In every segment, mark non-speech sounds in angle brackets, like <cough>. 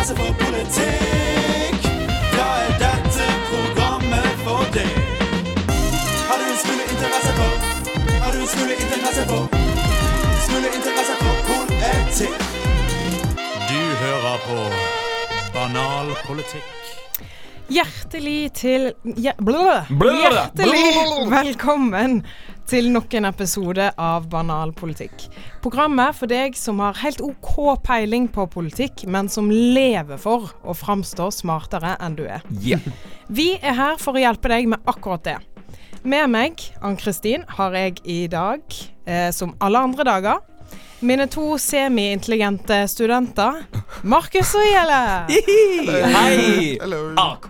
interesse for politikk, da er dette programmet for deg. Har du en smule interesse for Har du en smule interesse for Smule interesse for politikk? Du hører på Banal politikk. Hjertelig til ja, blå, Hjertelig velkommen til nok en episode av Banal politikk. Programmet for deg som har helt OK peiling på politikk, men som lever for å framstå smartere enn du er. Yeah. Vi er her for å hjelpe deg med akkurat det. Med meg, Ann-Kristin, har jeg i dag, eh, som alle andre dager, mine to semi-intelligente studenter, Markus og Gjelle. Hei! AK.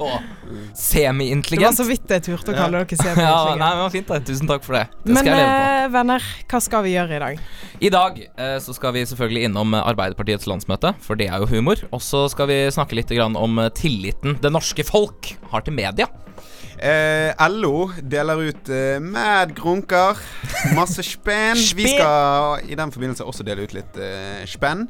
Semi-intelligent. Det var så vidt jeg turte å kalle dere semi-intelligente. Nei, det var fint. det. Tusen takk for det. Det Men jeg leve på. eh, venner, hva skal vi gjøre i dag? I dag eh, så skal vi selvfølgelig innom eh, Arbeiderpartiets landsmøte, for det er jo humor. Og så skal vi snakke litt grann om eh, tilliten det norske folk har til media. Eh, LO deler ut eh, mad grunker. Masse spenn. Vi skal i den forbindelse også dele ut litt eh, spenn.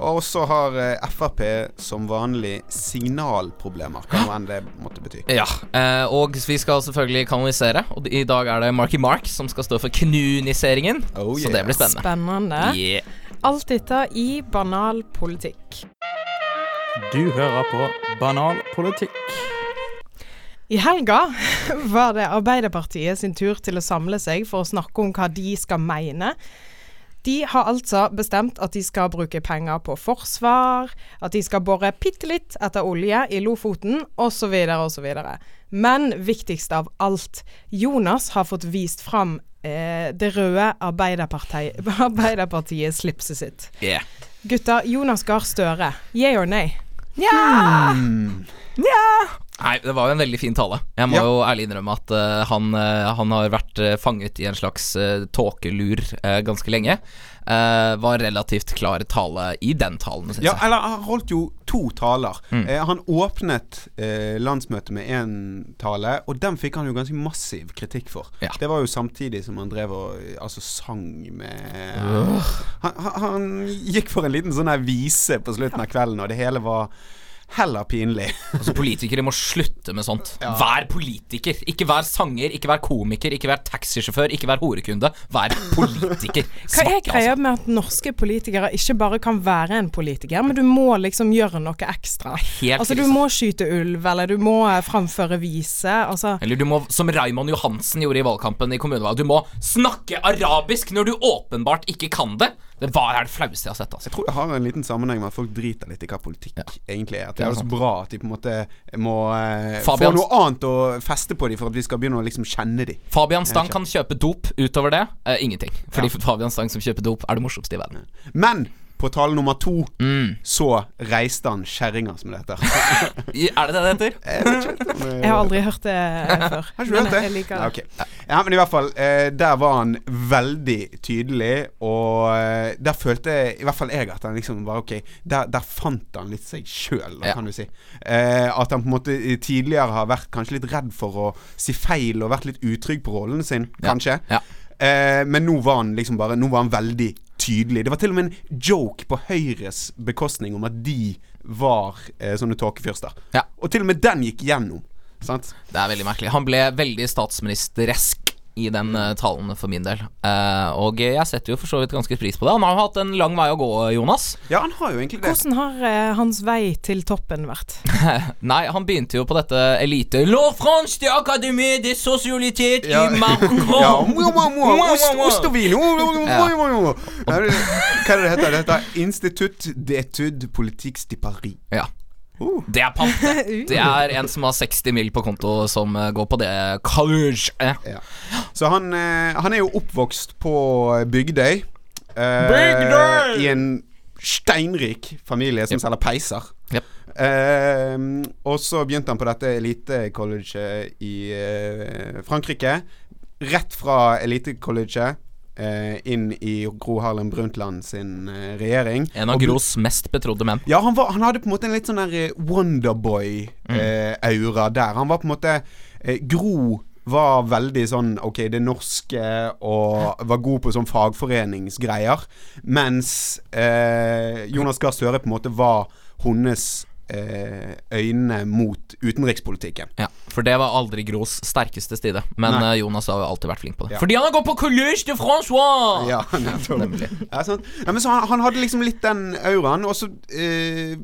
Og så har eh, Frp som vanlig signalproblemer, hva nå enn det måtte bety. Ja, eh, Og vi skal selvfølgelig kanalisere. Og i dag er det Marky Mark som skal stå for knuniseringen. Oh, Så det blir spennende. Spennende. Yeah. Alt dette i banal politikk. Du hører på Banal politikk. I helga <laughs> var det Arbeiderpartiet sin tur til å samle seg for å snakke om hva de skal mene. De har altså bestemt at de skal bruke penger på forsvar, at de skal bore bitte litt etter olje i Lofoten, osv., osv. Men viktigst av alt, Jonas har fått vist fram eh, det røde Arbeiderparti <laughs> Arbeiderpartiet slipset sitt. Yeah. Gutta, Jonas Gahr Støre, yeah or nay? Hmm. Nei, det var jo en veldig fin tale. Jeg må Ja. jo ærlig innrømme at uh, han, uh, han har vært uh, fanget i en slags tåkelur ganske lenge. Var relativt klar tale i den talen, syns Ja, jeg. eller han holdt jo to taler. Mm. Han åpnet landsmøtet med én tale, og den fikk han jo ganske massiv kritikk for. Ja. Det var jo samtidig som han drev og altså sang med han, han, han gikk for en liten sånn her vise på slutten av kvelden, og det hele var heller pinlig. Altså, politikere må slutte med sånt. Ja. Vær politiker. Ikke vær sanger, ikke vær komiker, ikke vær taxisjåfør, ikke vær horekunde. Vær politiker. Hva er greia altså. med at norske politikere ikke bare kan være en politiker, men du må liksom gjøre noe ekstra? Helt Altså Du må skyte ulv, eller du må eh, framføre vise. Altså Eller du må, som Raymond Johansen gjorde i valgkampen i kommunevalget, du må snakke arabisk når du åpenbart ikke kan det. Det var det flaueste jeg har sett. Jeg altså tror det har en liten sammenheng med at folk driter litt i hva politikk egentlig er. Det er jo så bra at de på en måte må eh, få noe annet å feste på dem for at vi skal begynne å liksom kjenne dem. Fabian Stang kan kjøpe dop utover det. Eh, ingenting. Fordi Fabian Stang som kjøper dop, er det morsomste i verden. Men på tale nummer to Mm. så reiste han kjerringa, som det heter. <laughs> Er det det det heter? Jeg om Jeg har aldri hørt det <laughs> før. Har ikke du hørt det? jeg liker det. Ja, ja, men i hvert fall, eh, der var han veldig tydelig, og eh, der følte i hvert fall jeg at han liksom var ok Der, der fant han litt seg sjøl, Ja. kan du si. Eh, at han på en måte tidligere har vært kanskje litt redd for å si feil og vært litt utrygg på rollen sin, Ja. kanskje. Ja. Eh, men nå var han liksom bare Nå var han veldig tydelig. Det var til og med en joke på Høyres bekostning om at de var eh, sånne tåkefyrster. Ja. Og til og med den gikk gjennom. Sant? Det er veldig merkelig. Han ble veldig statsministeresk i den eh, talen for min del. Uh, og jeg setter jo for så vidt ganske pris på det. Han har jo hatt en lang vei å gå, Jonas. Ja, han har jo egentlig det. Hvordan har uh, hans vei til toppen vært? <laughs> Nei, han begynte jo på dette elite La France de Académie de Socialité Ja. i <laughs> Macron. Ost, og vin. Hva er det er heter? Det heter Institutt d'études politiques de Paris. Ja. Uh. Det er pant. det. <laughs> Det er en som har 60 mil på konto, som eh, går på det college. Eh. Ja. Så han, eh, han er jo oppvokst på Bygdøy. eh, Bygdøy! I en steinrik familie som Yep. selger peiser. Yep. Uh, og så begynte han på dette elitecolleget i uh, Frankrike. Rett fra elitecolleget inn i Gro Harlem Brundtland sin eh, regjering. En av Og Gros mest betrodde menn. Ja, han, var, han hadde på en måte en litt sånn der eh, Wonderboy-aura der. Han var på en måte eh, Gro var veldig sånn OK, det norske og var god på sånn fagforeningsgreier. Mens eh, Jonas Gahr Støre på en måte var hennes eh, øynene mot utenrikspolitikken. Ja, For det var aldri Gros sterkeste side. Men Nei. eh, Jonas har jo alltid vært flink på det. Ja. Fordi han har gått på Collège de Francois! Ja. <laughs> Nemlig. Ja, sånn. Ja, men så han, han hadde liksom litt den auraen, og så eh,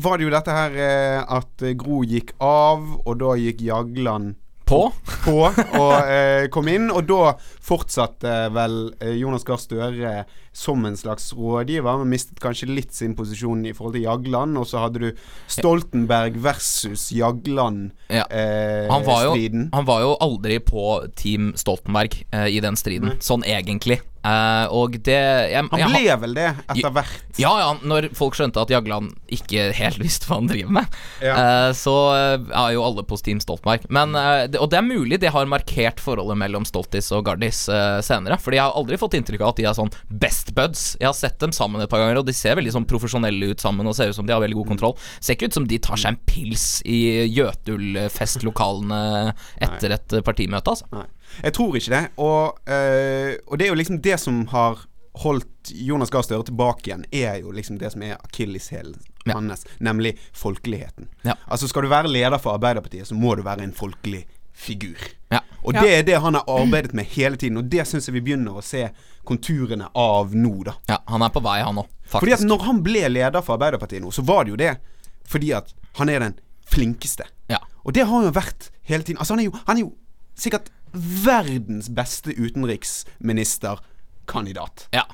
var det jo dette her eh, at eh, Gro gikk av, og da gikk Jagland På? på og eh, kom inn, og da fortsatte vel eh, Jonas Gahr Støre som en slags rådgiver, men mistet kanskje litt sin posisjon i forhold til Jagland, og så hadde du Stoltenberg versus Jagland-striden. Ja. Eh, Han han var jo aldri på Team Stoltenberg eh, i den striden, sånn egentlig. Eh, og det jeg, Han jeg ble vel det etter hvert. Ja, ja, når folk skjønte at Jagland ikke helt <laughs> visste hva han driver med, Ja. eh, så eh, er jo alle på Team Stoltenberg. Men, eh, det, og det er mulig det har markert forholdet mellom Stoltis og Gardis eh, senere. Fordi jeg har aldri fått inntrykk av at de er sånn best buds. Jeg har sett dem sammen et par ganger, og de ser veldig sånn profesjonelle ut sammen og ser ut som de har veldig god kontroll. Ser ikke ut som de tar seg en pils i Jøtul-festlokalene etter et partimøte, altså. Nei. Jeg tror ikke det. Og, øh, og det er jo liksom det som har holdt Jonas Gahr Støre tilbake igjen, er jo liksom det som er akilleshælen Ja. hans, nemlig folkeligheten. Ja. Altså Skal du være leder for Arbeiderpartiet, så må du være en folkelig figur. Ja. Og Ja. det er det han har arbeidet med hele tiden, og det syns jeg vi begynner å se konturene av nå, da. ja, han er på vei, han òg, Fordi at når han ble leder for Arbeiderpartiet nå, så var det jo det fordi at han er den flinkeste. Ja. Og det har han jo vært hele tiden. Altså han er jo, han er jo sikkert verdens beste utenriksministerkandidat. ja,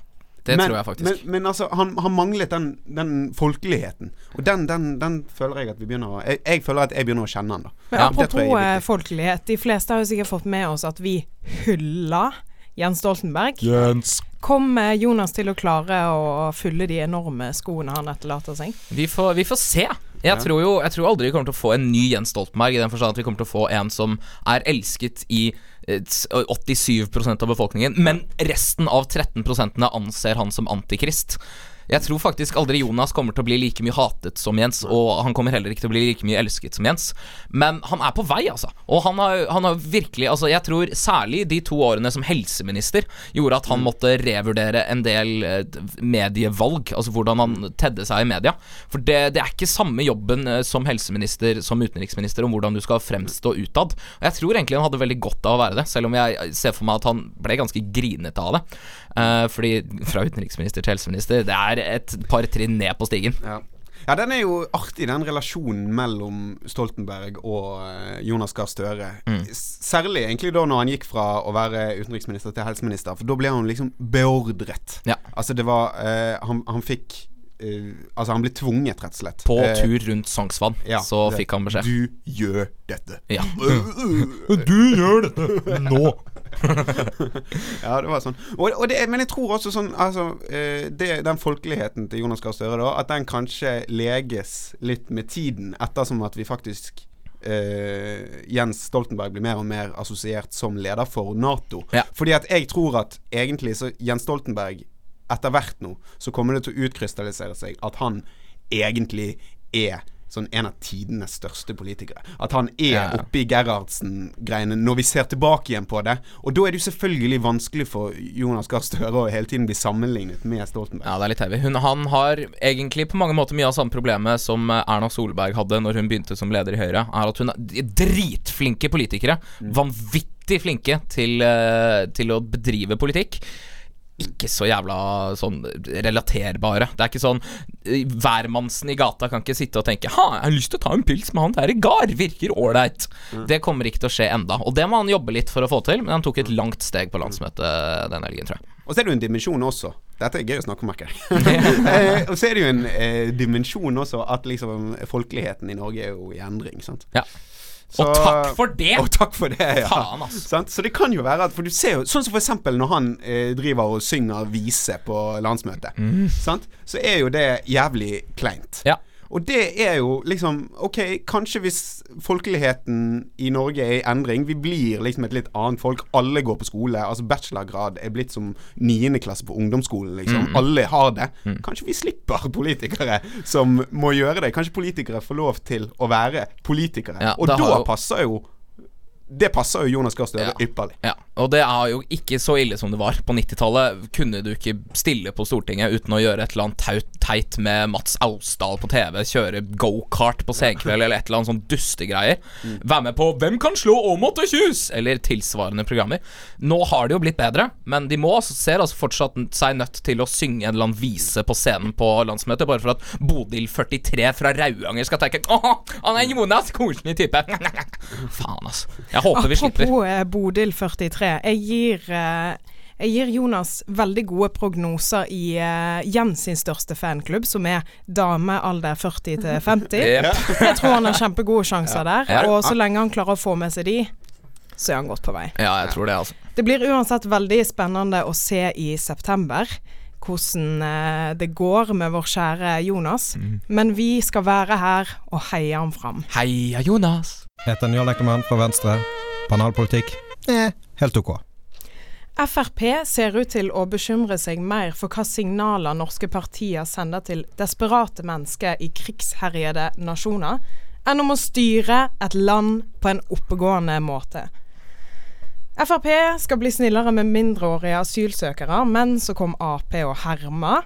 det men, tror jeg faktisk. Men, men altså, han, han manglet den, den folkeligheten. Og den, den, den føler jeg at vi begynner å jeg, jeg føler at jeg begynner å kjenne han, da. Men Ja, apropos eh, folkelighet. De fleste har jo sikkert fått med oss at vi hylla Jens Stoltenberg. Jens. Kommer Jonas til å klare å fylle de enorme skoene han etterlater seg? Vi får, vi får se. Jeg tror jo Jeg tror aldri vi kommer til å få en ny Jens Stoltenberg, i den forstand at vi kommer til å få en som er elsket i eh, 87% av befolkningen, men resten av 13% anser han som antikrist. Jeg tror faktisk aldri Jonas kommer til å bli like mye hatet som Jens, og han kommer heller ikke til å bli like mye elsket som Jens. Men han er på vei, altså. Og han har, han har virkelig Altså, jeg tror særlig de to årene som helseminister gjorde at han måtte revurdere en del eh, medievalg, altså hvordan han tedde seg i media. For det, det er ikke samme jobben eh, som helseminister som utenriksminister om hvordan du skal fremstå utad. Og jeg tror egentlig han hadde veldig godt av å være det, selv om jeg ser for meg at han ble ganske grinete av det. Uh, fordi fra utenriksminister til helseminister, det er et par trinn ned på stigen. Ja. ja, den er jo artig, den relasjonen mellom Stoltenberg og eh, Jonas Gahr Støre. Mm. Særlig egentlig da når han gikk fra å være utenriksminister til helseminister, for da ble han liksom beordret. Ja. Altså, det var uh, Han, han fikk uh, Altså, han ble tvunget, rett og slett. På uh, tur rundt Sognsvann, ja, så det- fikk han beskjed. Du gjør dette. Ja. <laughs> Du gjør dette nå! <laughs> Ja, det var sånn. Og, og det, men jeg tror også sånn Altså, eh, det, den folkeligheten til Jonas Gahr Støre, da, at den kanskje leges litt med tiden, ettersom at vi faktisk Uh, Jens Stoltenberg blir mer og mer assosiert som leder for Nato. Ja. Fordi at jeg tror at egentlig så Jens Stoltenberg etter hvert nå, så kommer det til å utkrystallisere seg at han egentlig er sånn en av tidenes største politikere. At han er Ja. oppe i Gerhardsen-greiene når vi ser tilbake igjen på det. Og da er det jo selvfølgelig vanskelig for Jonas Gahr Støre å hele tiden bli sammenlignet med Stoltenberg. Ja, det er litt heavy. Hun, han har egentlig på mange måter mye av samme problemet som eh, Erna Solberg hadde når hun begynte som leder i Høyre. Er at hun er dritflinke politikere. Vanvittig flinke til, eh, til å bedrive politikk. Ikke så jævla sånn relaterbare. Det er ikke sånn eh, Hvermannsen i gata kan ikke sitte og tenke Ha, jeg har lyst til å ta en pils med han der i gard. Virker ålreit. Det kommer ikke til å skje enda. Og det må han jobbe litt for å få til, men han tok et langt steg på landsmøtet den helgen, tror jeg. Og så er det jo en dimensjon også. Dette er gøy å snakke om, merker. <laughs> Eh, og så er det jo en eh, dimensjon også at liksom folkeligheten i Norge er jo i endring, sant. Ja. Så- Og takk for det! Og takk for det, ja. Faen, altså. Så det kan jo være at For du ser jo Sånn som for eksempel når han eh, driver og synger vise på landsmøtet. Sant? Så er jo det jævlig kleint. Ja. Og det er jo liksom Ok, kanskje hvis folkeligheten i Norge er i endring Vi blir liksom et litt annet folk. Alle går på skole. Altså Bachelorgrad er blitt som niendeklasse på ungdomsskolen, liksom. Alle har det. Kanskje vi slipper politikere som må gjøre det. Kanskje politikere får lov til å være politikere. Ja, og da, da passer jo det passer jo Jonas Gahr Støre Ja. ypperlig. Ja, og det er jo ikke så ille som det var. På 90-tallet kunne du ikke stille på Stortinget uten å gjøre et eller annet taut, teit med Mats Austdal på TV, kjøre gokart på Senkveld eller et eller annet sånn dustegreier. Være med på 'Hvem kan slå Åmot og Kjus?' eller tilsvarende programmer. Nå har det jo blitt bedre, men de må altså, ser altså fortsatt seg nødt til å synge en eller annen vise på scenen på landsmøtet, bare for at Bodil 43 fra Rauanger skal tenke 'Å, han er Jonas, koselig type'. <laughs> Faen, altså. Jeg håper vi slipper. Apropos eh, Bodil 43. Jeg gir, eh, jeg gir Jonas veldig gode prognoser i eh, Jens sin største fanklubb, som er dame alder 40 til 50. <laughs> Jep. Jeg tror han har kjempegode sjanser der. Og så lenge han klarer å få med seg de, så er han godt på vei. Ja, jeg tror det, altså. Det blir uansett veldig spennende å se i september hvordan det går med vår kjære Jonas. Men vi skal være her og heie ham fram. Heia, Jonas. Heter Njål Eklemann fra Venstre. Banalpolitikk? Eh, helt ok. Frp ser ut til å bekymre seg mer for hva signaler norske partier sender til desperate mennesker i krigsherjede nasjoner, enn om å styre et land på en oppegående måte. Frp skal bli snillere med mindreårige asylsøkere, men så kom Ap og herma.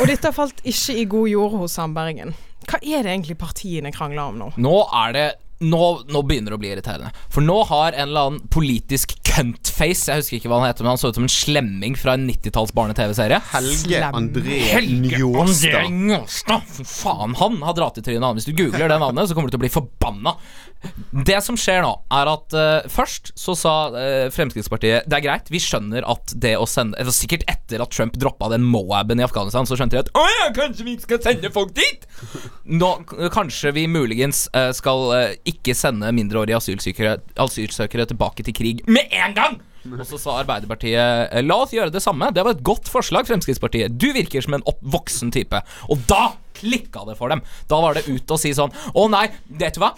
Og dette falt ikke i god jord hos Sandbergen. Hva er det egentlig partiene krangler om nå? Nå er det nå, nå begynner det å bli irriterende. For nå har en eller annen politisk cuntface Jeg husker ikke hva han heter, men han så ut som en slemming fra en 90-talls barne-TV-serie. Helge André Njåstad. Fy faen, han har dratt i trynet. Hvis du googler det navnet, så kommer du til å bli forbanna. Det som skjer nå, er at uh, først så sa uh, Fremskrittspartiet Det er greit, vi skjønner at det å sende altså, Sikkert etter at Trump droppa den Moaben i Afghanistan, så skjønte de at Å ja, kanskje vi ikke skal sende folk dit? Nå, kanskje vi muligens uh, skal ikke sende mindreårige asylsøkere, asylsøkere tilbake til krig med en gang! Og så sa Arbeiderpartiet la oss gjøre det samme. Det var et godt forslag, Fremskrittspartiet. Du virker som en voksen type. Og da klikka det for dem. Da var det ut og si sånn Å nei, vet du hva?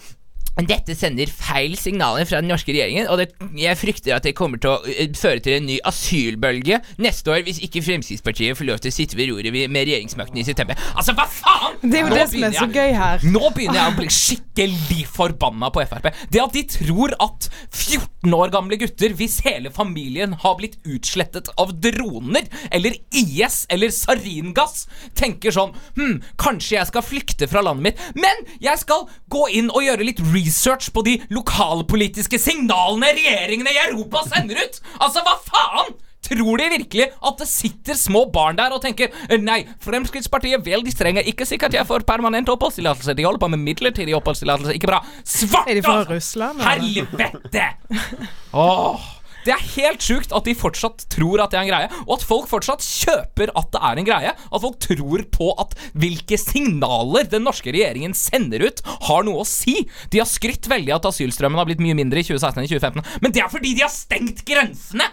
Dette sender feil signaler fra den norske regjeringen, og det, jeg frykter at det kommer til å eh, føre til en ny asylbølge neste år hvis ikke Fremskrittspartiet får lov til å sitte ved roret med regjeringsmakten i september. Altså, hva faen?! Det er jo det som er så gøy her. nå begynner jeg å bli skikkelig forbanna på Frp. Det at de tror at 14 år gamle gutter, hvis hele familien har blitt utslettet av droner, eller IS, eller saringass, tenker sånn Hm, kanskje jeg skal flykte fra landet mitt, men jeg skal gå inn og gjøre litt research på de lokalpolitiske signalene regjeringene i Europa sender ut! Altså, hva faen?! Tror de virkelig at det sitter små barn der og tenker Nei, Fremskrittspartiet veldig strenge. Ikke sikkert jeg får permanent oppholdstillatelse. De holder på med midlertidig oppholdstillatelse. Ikke bra. Svart, Er de fra altså! Russland? Helvete! <laughs> Åh, det er helt sjukt at de fortsatt tror at det er en greie, og at folk fortsatt kjøper at det er en greie. At folk tror på at hvilke signaler den norske regjeringen sender ut, har noe å si. De har skrytt veldig at asylstrømmen har blitt mye mindre i 2016 enn i 2015, men det er fordi de har stengt grensene!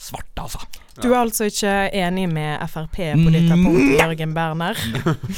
Svarte, altså. Du er altså ikke enig med Frp på dette punktet, Jørgen Berner?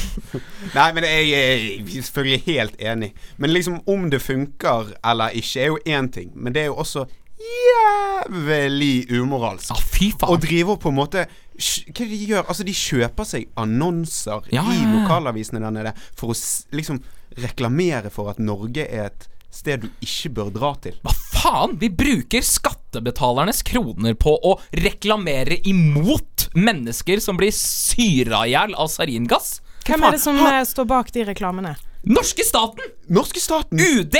<laughs> Nei, men jeg er selvfølgelig helt enig. Men liksom om det funker eller ikke, er jo én ting. Men det er jo også jævlig umoralsk. Ja, fy faen. Og driver på en måte Hva er det de gjør? Altså, de kjøper seg annonser Ja, i lokalavisene der nede for å liksom reklamere for at Norge er et sted du ikke bør dra til. Hva faen? Vi bruker skattebetalernes kroner på å reklamere imot mennesker som blir syra i hjel av saringass. Hvem er det som ha? står bak de reklamene? Norske staten! Norske staten! UD!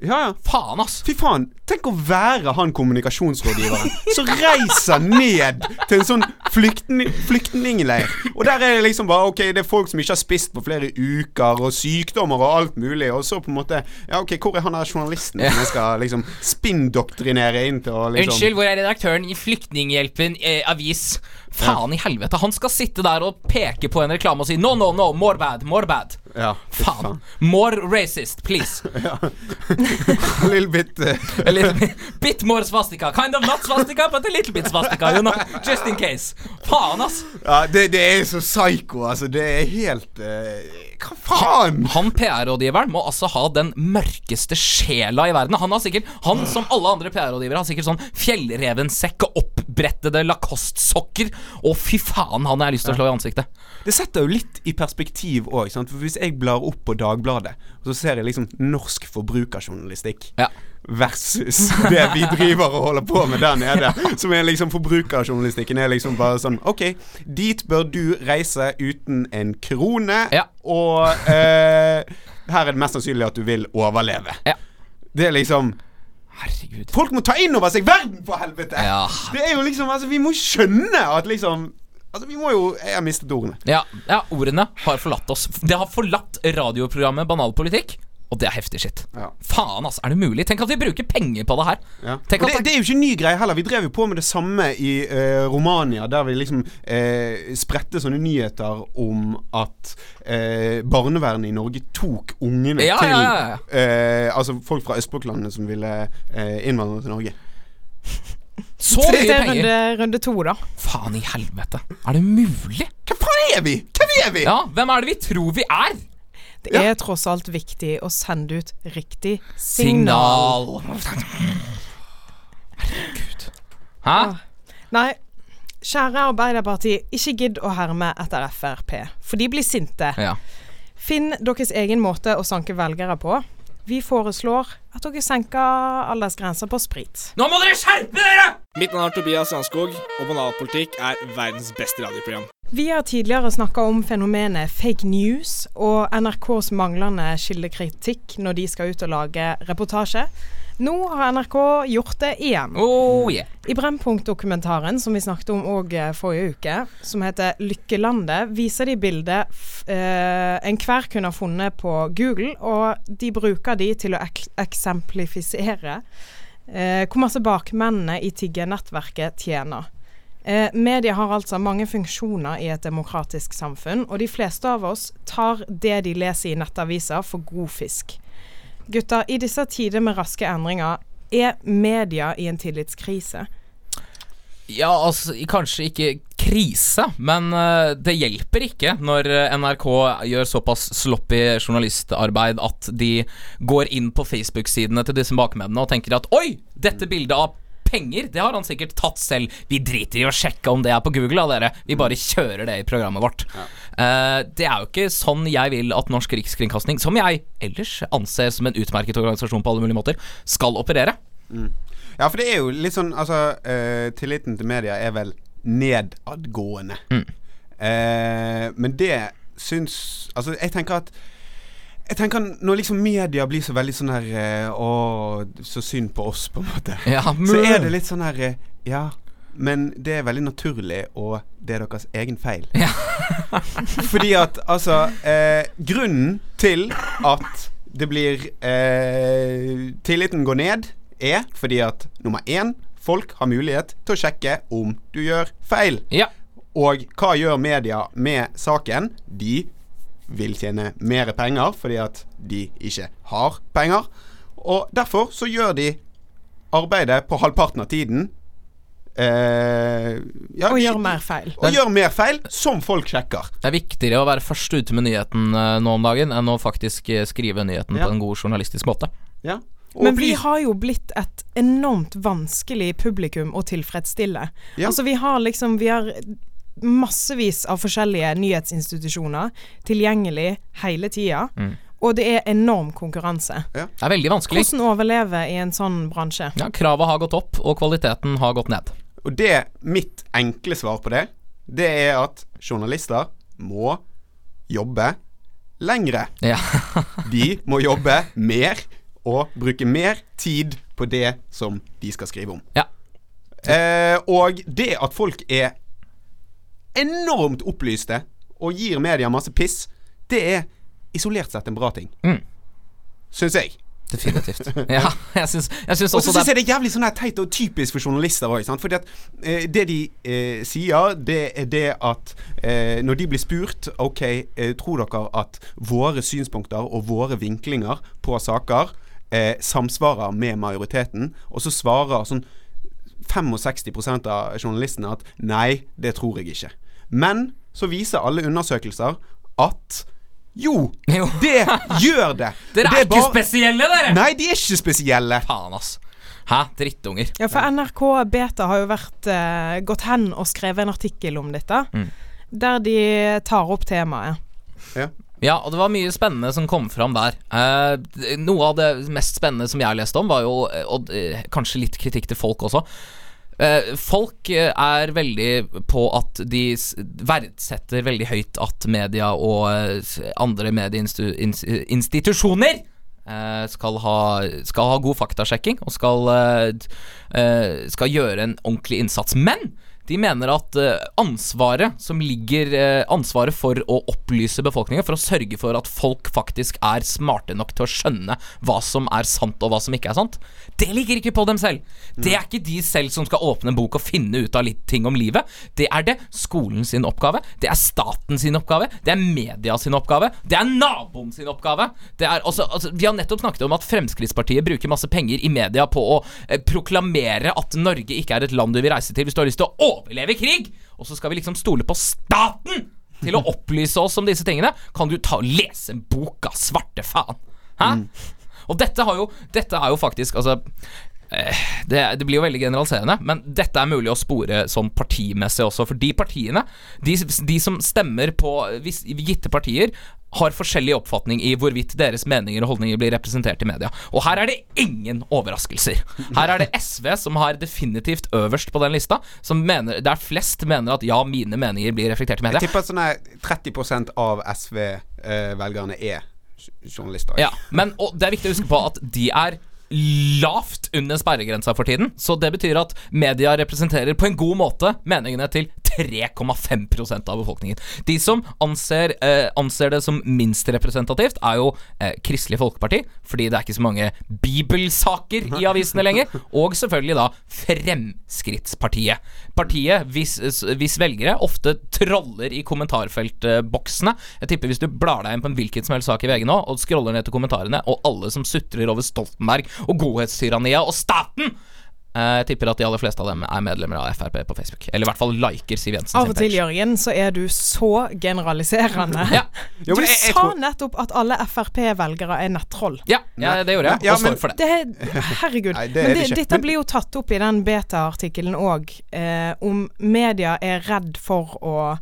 Ja, ja. Faen, ass. Fy faen, tenk å være han kommunikasjonsrådgiveren som reiser ned til en sånn flyktning, flyktningleir. Og der er det liksom bare Ok, det er folk som ikke har spist på flere uker, og sykdommer og alt mulig. Og så på en måte Ja, ok, hvor er han der journalisten som jeg skal liksom spinndoktrinere inn til å liksom Unnskyld, hvor er redaktøren i Flyktninghjelpen eh, avis? Faen i helvete. Han skal sitte der og peke på en reklame og si no, no, no, more bad, more bad. Ja, faen. Faen. More racist, please. <laughs> <laughs> A little bit <laughs> A little bit, more swastika. Kind of not swastika, but a little bit swastika, you know. Just in case. Faen, ass. Ja, det, det er så psycho, altså. Det er helt uh, Hva faen? Han PR-rådgiveren må altså ha den mørkeste sjela i verden. Han har sikkert Han som alle andre PR-rådgivere har sikkert sånn fjellrevensekk og opp, utbrettede Lacoste-sokker. Å, fy faen, han har jeg lyst til å slå i ansiktet. Det setter jo litt i perspektiv òg. Hvis jeg blar opp på Dagbladet, og så ser jeg liksom norsk forbrukerjournalistikk Ja. versus <laughs> det vi driver og holder på med der nede, som er liksom forbrukerjournalistikken er liksom bare sånn OK, dit bør du reise uten en krone, Ja. og eh, her er det mest sannsynlig at du vil overleve. Ja. Det er liksom Herregud. Folk må ta inn over seg verden, for helvete! Ja. Det er jo liksom Altså, vi må skjønne at liksom Altså, vi må jo Jeg har mistet ordene. Ja, ja, ordene har forlatt oss. Det har forlatt radioprogrammet Banalpolitikk, og det er heftig shit. Ja. Faen, altså. Er det mulig? Tenk at vi bruker penger på det her. Ja. Tenk at det, det er jo ikke en ny greie heller. Vi drev jo på med det samme i eh, Romania, der vi liksom eh, spredte sånne nyheter om at eh, barnevernet i Norge tok ungene Ja, til ja, ja, ja. Eh, Altså folk fra østblokklandene som ville eh, innvandre til Norge. Så mye er penger! runde, runde to, da. Faen i helvete. Er det mulig? Hva faen er vi?! Hvem er vi?! Ja, hvem er det vi tror vi er? Det er tross alt viktig å sende ut riktig signal. Signal. Herregud. Hæ? Nei, kjære Arbeiderparti, ikke gidd å herme etter Frp, for de blir sinte. Ja. Finn deres egen måte å sanke velgere på. Vi foreslår at dere senker aldersgrensa på sprit. Nå må dere skjerpe dere! Mitt navn er Tobias Janskog, og Banalpolitikk er verdens beste radioprogram. Vi har tidligere snakka om fenomenet fake news og NRKs manglende kildekritikk når de skal ut og lage reportasje. Nå har NRK gjort det igjen. Oh yeah. I Brennpunkt-dokumentaren som vi snakket om òg forrige uke, som heter 'Lykkelandet', viser de bildet eh, enhver kunne ha funnet på Google, og de bruker de til å ek eksemplifisere eh, hvor masse bakmennene i tiggernettverket tjener. Eh, media har altså mange funksjoner i et demokratisk samfunn, og de fleste av oss tar det de leser i nettaviser for god fisk. Gutter, i disse tider med raske endringer, er media i en tillitskrise? Ja, altså kanskje ikke krise, men uh, det hjelper ikke når NRK gjør såpass sloppy journalistarbeid at de går inn på Facebook-sidene til disse bakmennene og tenker at oi, dette bildet av penger, det har han sikkert tatt selv. Vi driter i å sjekke om det er på Google, da, dere. Vi bare kjører det i programmet vårt. Eh, det er jo ikke sånn jeg vil at Norsk Rikskringkasting, som jeg ellers anser som en utmerket organisasjon på alle mulige måter, skal operere. Ja, for det er jo litt sånn Altså, uh, tilliten til media er vel nedadgående. Eh, men det syns Altså, jeg tenker at jeg tenker Når liksom media blir så veldig sånn her eh, Å, så synd på oss, på en måte. <laughs> Ja, Så er det litt sånn her eh, Ja, men det er veldig naturlig, og det er deres egen feil. Ja. <laughs> Fordi at altså eh, Grunnen til at det blir eh, Tilliten går ned, er fordi at nummer én Folk har mulighet til å sjekke om du gjør feil. Ja. Og hva gjør media med saken? De vil tjene mer penger fordi at de ikke har penger. Og derfor så gjør de arbeidet på halvparten av tiden. Eh, ja, Og gjør mer feil. Og gjør mer feil, som folk sjekker. Det er viktigere å være først ute med nyheten eh, nå om dagen, enn å faktisk eh, skrive nyheten Ja. på en god journalistisk måte. Ja. Og Men vi har jo blitt et enormt vanskelig publikum å tilfredsstille. Ja. Altså vi har liksom Vi har massevis av forskjellige nyhetsinstitusjoner tilgjengelig hele tida. Mm. Og det er enorm konkurranse. Det er veldig vanskelig. Hvordan overleve i en sånn bransje? Ja, Kravet har gått opp, og kvaliteten har gått ned. Og det, mitt enkle svar på det, det er at journalister må jobbe lengre. Ja. <laughs> De må jobbe mer og bruke mer tid på det som de skal skrive om. Ja. Eh, og det at folk er enormt opplyste og gir media masse piss, det er isolert sett en bra ting. Mm. Syns jeg. Definitivt. <laughs> Ja, jeg syns, jeg syns Og så også syns jeg det er jævlig sånn teit og typisk for journalister òg. Fordi at eh, det de eh, sier, det er det at eh, når de blir spurt OK, eh, tror dere at våre synspunkter og våre vinklinger på saker eh, samsvarer med majoriteten? Og så svarer sånn 65% av journalistene at nei, det tror jeg ikke. Men så viser alle undersøkelser at jo, <laughs> Jo. det gjør det. <laughs> Dere Det er ikke bare- spesielle, dere! Nei, de er ikke spesielle. Faen, ass. Hæ? Drittunger. Ja, for NRK Beta har jo vært uh, gått hen og skrevet en artikkel om dette, Mm. der de tar opp temaet. Ja, og det var mye spennende som kom fram der. Eh, noe av det mest spennende som jeg leste om, var jo eh, Og eh, kanskje litt kritikk til folk også. Eh, folk eh, er veldig på at de verdsetter veldig høyt at media og eh, andre medieinstitusjoner skal, ha, skal ha god faktasjekking og skal, skal gjøre en ordentlig innsats. Men de mener at eh, ansvaret som ligger eh, Ansvaret for å opplyse befolkningen, for å sørge for at folk faktisk er smarte nok til å skjønne hva som er sant og hva som ikke er sant, det ligger ikke på dem selv. Det er ikke de selv som skal åpne en bok og finne ut av litt ting om livet. Det er det skolen sin oppgave, det er staten sin oppgave, det er media sin oppgave, det er naboen sin oppgave. Det er også, altså, vi har nettopp snakket om at Fremskrittspartiet bruker masse penger i media på å eh, proklamere at Norge ikke er et land du vil reise til hvis du har lyst til å overleve krig. Og så skal vi liksom stole på staten til å opplyse oss om disse tingene. Kan du ta og lese en bok av svarte faen? Hæ? Og dette, har jo, dette er jo faktisk Altså eh, det, det blir jo veldig generaliserende, men dette er mulig å spore sånn partimessig også. For de partiene, de, de som stemmer på gitte partier, har forskjellig oppfatning i hvorvidt deres meninger og holdninger blir representert i media. Og her er det ingen overraskelser. Her er det SV som har definitivt øverst på den lista, som mener, der flest mener at ja, mine meninger blir reflektert i media. Jeg tipper at sånn her 30% av SV-velgerne er journalister. Ja, men det er viktig å huske på at de er lavt under sperregrensa for tiden. Så det betyr at media representerer på en god måte meningene til 3,5% av befolkningen. De som anser, eh, anser det som minst representativt, er jo eh, Kristelig Folkeparti, fordi det er ikke så mange bibelsaker i avisene lenger. Og selvfølgelig da Fremskrittspartiet. Partiet hvis, hvis velgere ofte troller i kommentarfeltboksene. Jeg tipper hvis du blar deg inn på en hvilken som helst sak i VG nå, og scroller ned til kommentarene, og alle som sutrer over Stoltenberg og godhetstyranniet og staten eh, Jeg tipper at de aller fleste av dem er medlemmer av Frp på Facebook. Eller i hvert fall liker Siv Jensen Av og til. Jørgen, så er du så generaliserende. Ja, Jo, Du jeg- jeg sa nettopp at alle Frp-velgere er nettroll. ja, ja, det gjorde jeg, Ja, og men- står for det. Det, herregud. Nei, det Men det det, dette blir jo tatt opp i den beta-artikkelen òg, eh, om media er redd for å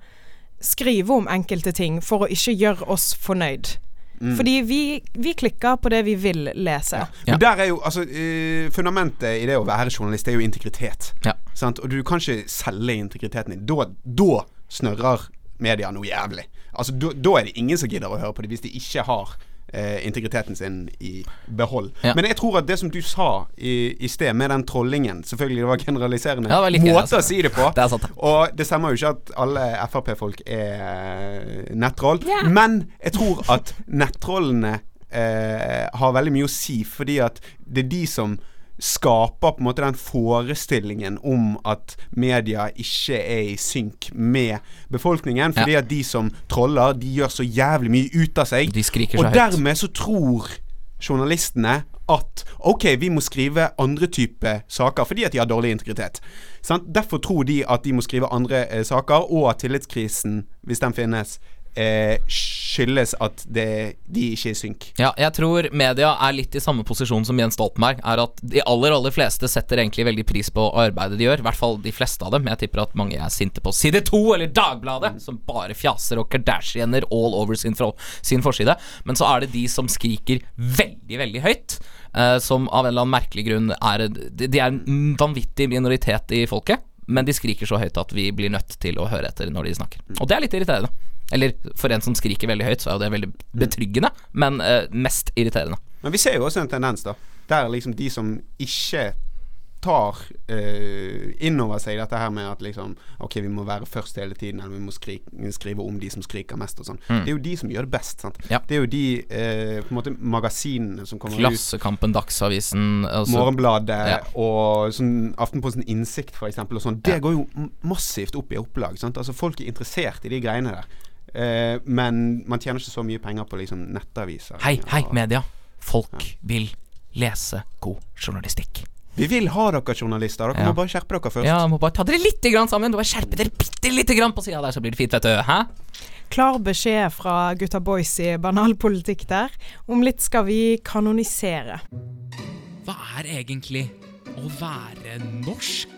skrive om enkelte ting for å ikke gjøre oss fornøyd. Mm. Fordi vi, vi klikker på det vi vil lese. Ja. Men der er jo altså uh, Fundamentet i det å være journalist er jo integritet. Ja. Sant? Og du kan ikke selge integriteten din. Da, da snørrer media noe jævlig. Altså Da da er det ingen som gidder å høre på det hvis de ikke har eh, integriteten sin i behold. Ja. Men jeg tror at det som du sa i, i sted, med den trollingen Selvfølgelig, det var generaliserende Ja, det var måte altså. å si det på. <laughs> Det sant. Og det stemmer jo ikke at alle Frp-folk er nettroll. nettroll. Men jeg tror at nettrollene eh, har veldig mye å si, fordi at det er de som skaper på en måte den forestillingen om at media ikke er i synk med befolkningen. Fordi at de som troller, de gjør så jævlig mye ut av seg. Og høyt. dermed så tror journalistene at ok, vi må skrive andre typer saker fordi at de har dårlig integritet. Sant? Derfor tror de at de må skrive andre eh, saker, og at tillitskrisen, hvis den finnes, eh, skyldes at det, de ikke er i synk. Ja, jeg tror media er litt i samme posisjon som Jens Stoltenberg. Er at De aller aller fleste setter egentlig veldig pris på arbeidet de gjør. I hvert fall de fleste av dem. Jeg tipper at mange er sinte på Side 2 eller Dagbladet, som bare fjaser og Kardashianer all over sin, sin forside. Men så er det de som skriker veldig, veldig høyt. Uh, som av en eller annen merkelig grunn er De de er en vanvittig minoritet i folket. Men de skriker så høyt at vi blir nødt til å høre etter når de snakker. Og det er litt irriterende. Eller for en som skriker veldig høyt, så er jo det veldig betryggende, men eh, mest irriterende. Men vi ser jo også en tendens, da. Der liksom de som ikke tar eh, inn over seg dette her med at liksom Ok, vi må være først hele tiden, eller vi må skrike, skrive om de som skriker mest og sånn. Det er jo de som gjør det best, sant. Ja. Det er jo de eh, på en måte magasinene som kommer ut. Klassekampen, Dagsavisen altså, Morgenbladet Ja. og sånn Aftenposten Innsikt, for eksempel, og sånn. Det går jo massivt opp i opplag. Sant? Altså Folk er interessert i de greiene der. Eh, men man tjener ikke så mye penger på liksom nettaviser. Hei, hei, media. Folk vil lese god journalistikk. Vi vil ha dere journalister. Dere Ja. må bare skjerpe dere først. Ja, må bare ta dere litt grann sammen. Bare skjerpe dere bitte lite grann på sida der, så blir det fint, vet du. Hæ? Klar beskjed fra gutta boys i banalpolitikk der. Om litt skal vi kanonisere. Hva er egentlig å være norsk?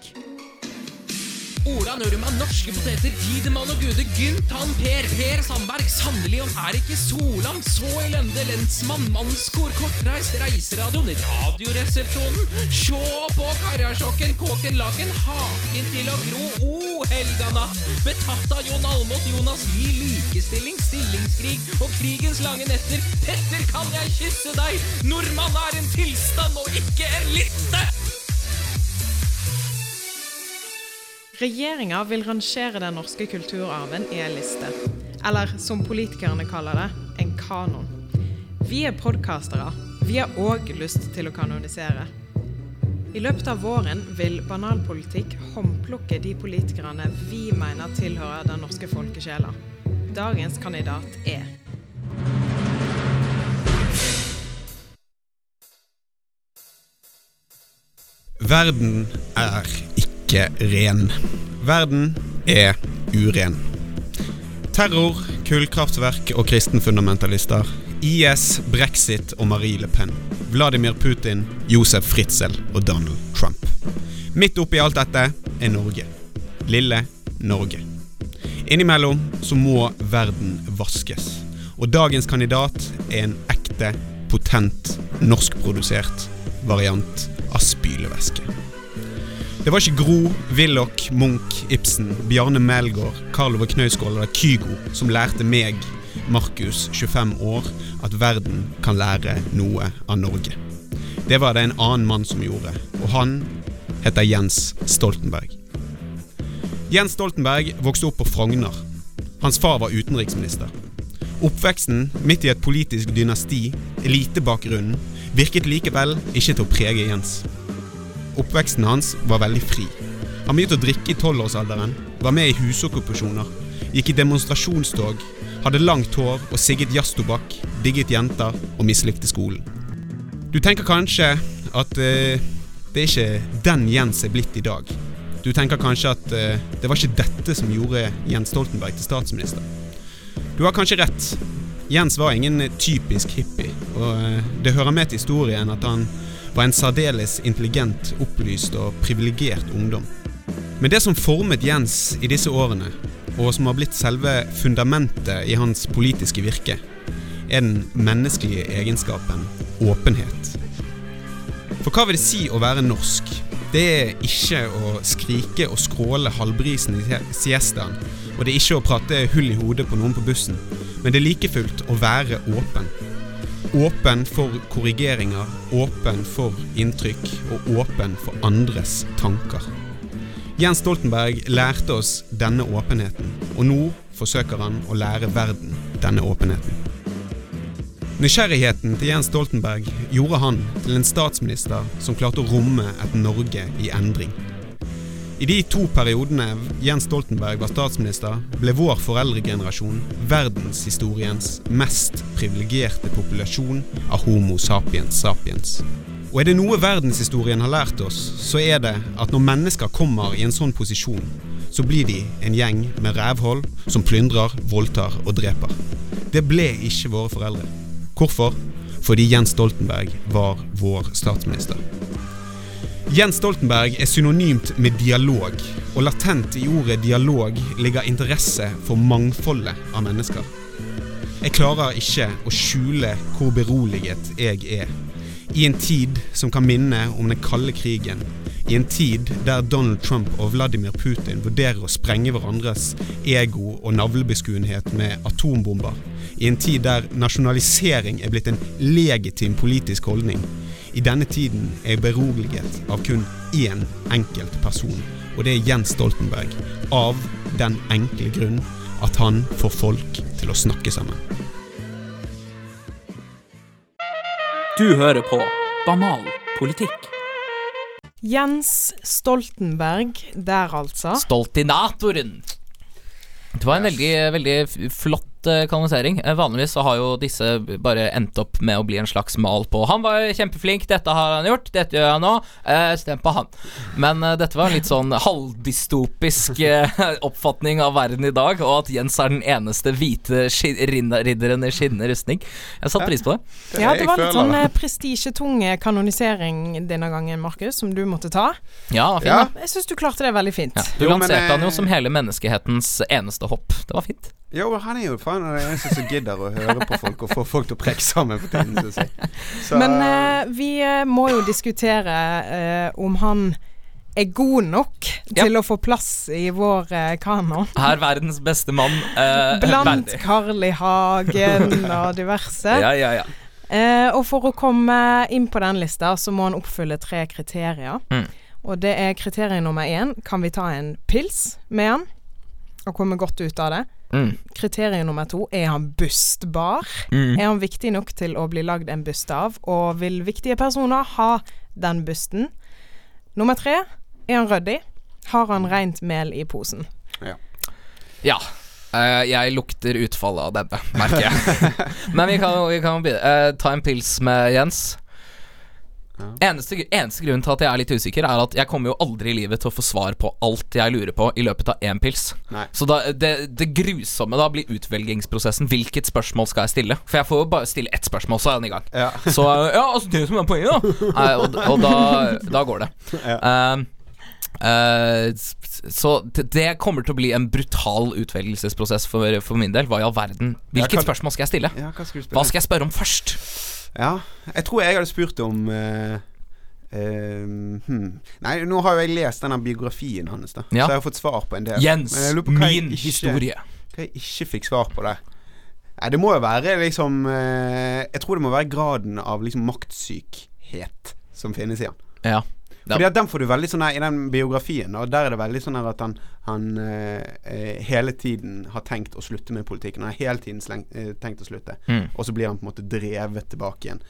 Ola Nordmann, norske poteter, Tidemann og Gude, Gynt, han Per, Per Sandberg, Sannelig om er ikke Solan, så elende lensmann, mannskor, kortreist, reiseradioen, radioresepsjonen, sjå på karasjokken, kåken, laken, haken til å gro, o helga natt, betatt av Jon Almot, Jonas Lie, likestilling, stillingskrig og krigens lange netter, Petter, kan jeg kysse deg, nordmann er en tilstand og ikke en liste! Regjeringa vil rangere den norske kulturarven i en liste. Eller som politikerne kaller det, en kanon. Vi er podkastere. Vi har òg lyst til å kanonisere. I løpet av våren vil Banalpolitikk håndplukke de politikerne vi mener tilhører den norske folkesjela. Dagens kandidat er Verden er ikke ren. Verden er uren. Terror, kullkraftverk og kristenfundamentalister. IS, brexit og Marie Le Pen. Vladimir Putin, Josef Fritzel og Donald Trump. Midt oppi alt dette er Norge. Lille Norge. Innimellom så må verden vaskes. Og dagens kandidat er en ekte, potent, norskprodusert variant av spylevæske. Det var ikke Gro, Willoch, Munch, Ibsen, Bjarne Melgaard, Karl Ove Knausgård eller Kygo som lærte meg, Markus, 25 år, at verden kan lære noe av Norge. Det var det en annen mann som gjorde, og han heter Jens Stoltenberg. Jens Stoltenberg vokste opp på Frogner. Hans far var utenriksminister. Oppveksten midt i et politisk dynasti, elitebakgrunnen, virket likevel ikke til å prege Jens. Oppveksten hans var veldig fri. Han begynte å drikke i tolvårsalderen, var med i husokkupasjoner, gikk i demonstrasjonstog, hadde langt hår og sigget jazztobakk, digget jenter og mislikte skolen. Du tenker kanskje at uh, det er ikke den Jens er blitt i dag. Du tenker kanskje at uh, det var ikke dette som gjorde Jens Stoltenberg til statsminister. Du har kanskje rett. Jens var ingen typisk hippie, og uh, det hører med til historien at han var en særdeles intelligent, opplyst og privilegert ungdom. Men det som formet Jens i disse årene, og som har blitt selve fundamentet i hans politiske virke, er den menneskelige egenskapen åpenhet. For hva vil det si å være norsk? Det er ikke å skrike og skråle halvbrisen i siestaen, og det er ikke å prate hull i hodet på noen på bussen, men det er like fullt å være åpen. Åpen for korrigeringer, åpen for inntrykk og åpen for andres tanker. Jens Stoltenberg lærte oss denne åpenheten, og nå forsøker han å lære verden denne åpenheten. Nysgjerrigheten til Jens Stoltenberg gjorde han til en statsminister som klarte å romme et Norge i endring. I de to periodene Jens Stoltenberg var statsminister, ble vår foreldregenerasjon verdenshistoriens mest privilegerte populasjon av Homo sapiens sapiens. Og er det noe verdenshistorien har lært oss, så er det at når mennesker kommer i en sånn posisjon, så blir de en gjeng med rævhold som plyndrer, voldtar og dreper. Det ble ikke våre foreldre. Hvorfor? Fordi Jens Stoltenberg var vår statsminister. Jens Stoltenberg er synonymt med dialog, og latent i ordet dialog ligger interesse for mangfoldet av mennesker. Jeg klarer ikke å skjule hvor beroliget jeg er. I en tid som kan minne om den kalde krigen. I en tid der Donald Trump og Vladimir Putin vurderer å sprenge hverandres ego og navlebeskuenhet med atombomber. I en tid der nasjonalisering er blitt en legitim politisk holdning. I denne tiden er jeg beroliget av kun én enkelt person, og det er Jens Stoltenberg. Av den enkle grunn at han får folk til å snakke sammen. Du hører på Banal politikk. Jens Stoltenberg der, altså. Stoltinatoren! Det var en veldig, veldig flott flott kanalisering. kanonisering. Eh, vanligvis så har jo disse bare endt opp med å bli en slags mal på Han var kjempeflink, dette har han gjort, dette gjør han nå, eh, stem på han. Men eh, dette var en litt sånn halvdystopisk eh, <laughs> oppfatning av verden i dag, og at Jens er den eneste hvite ridderen i skinnende rustning. Jeg satte pris på det. Ja, det var litt sånn eh, kanonisering denne gangen, Markus, som du måtte ta. Ja, fin, Ja. Jeg syns du klarte det veldig fint. Ja. Du lanserte han jo eh, som hele menneskehetens eneste hopp. Det var fint. Jo, han er jo faen den eneste som gidder å høre på folk og få folk til å preke sammen for tiden, synes jeg. Så, Men eh, vi eh, må jo diskutere eh, om han er god nok Ja. til å få plass i vår eh, kanon. Er verdens beste mann eh, Blant. Carl I. Hagen og diverse. <laughs> Ja, ja, ja. Eh, og for å komme inn på den lista, så må han oppfylle tre kriterier. Mm. Og det er kriterium nummer én. Kan vi ta en pils med han? Og komme godt ut av det. Mm. Kriterium nummer to. Er han bustbar? Mm. Er han viktig nok til å bli lagd en byste av? Og vil viktige personer ha den busten? Nummer tre. Er han ryddig? Har han rent mel i posen? Ja. Eh, jeg lukter utfallet av denne, merker jeg. <laughs> Men vi kan jo vi kan. Eh, ta en pils med Jens. Ja. Eneste, eneste grunnen til at jeg er litt usikker, er at jeg kommer jo aldri i livet til å få svar på alt jeg lurer på i løpet av én pils. Nei. Så da, det, det grusomme da blir utvelgingsprosessen. Hvilket spørsmål skal jeg stille? For jeg får jo bare stille ett spørsmål, så er den i gang. Ja. <laughs> Så ja, altså det som er poenget, da. Nei, og, og da, da går det. Um, Uh, så det, kommer til å bli en brutal utvelgelsesprosess for, for min del. Hva i all verden? Hvilket kan- spørsmål skal jeg stille? ja, skal? Hva skal jeg spørre om først? Ja, jeg tror jeg hadde spurt om uh, eh, hmm. Nei, nå har jo jeg lest denne biografien hans, da. Ja. Så jeg har fått svar på en del. Jens, min ikke- historie. Hva jeg ikke fikk svar på der. Nei, det må jo være liksom uh, Jeg tror det må være graden av liksom maktsykhet som finnes i han. Ja. Ja. Fordi at Den får du veldig sånn her i den biografien. Og Der er det veldig sånn her at han, han eh, eh, hele tiden har tenkt å slutte med politikken. Han har hele tiden slengt, eh, tenkt å slutte. Mm. Og så blir han på en måte drevet tilbake igjen.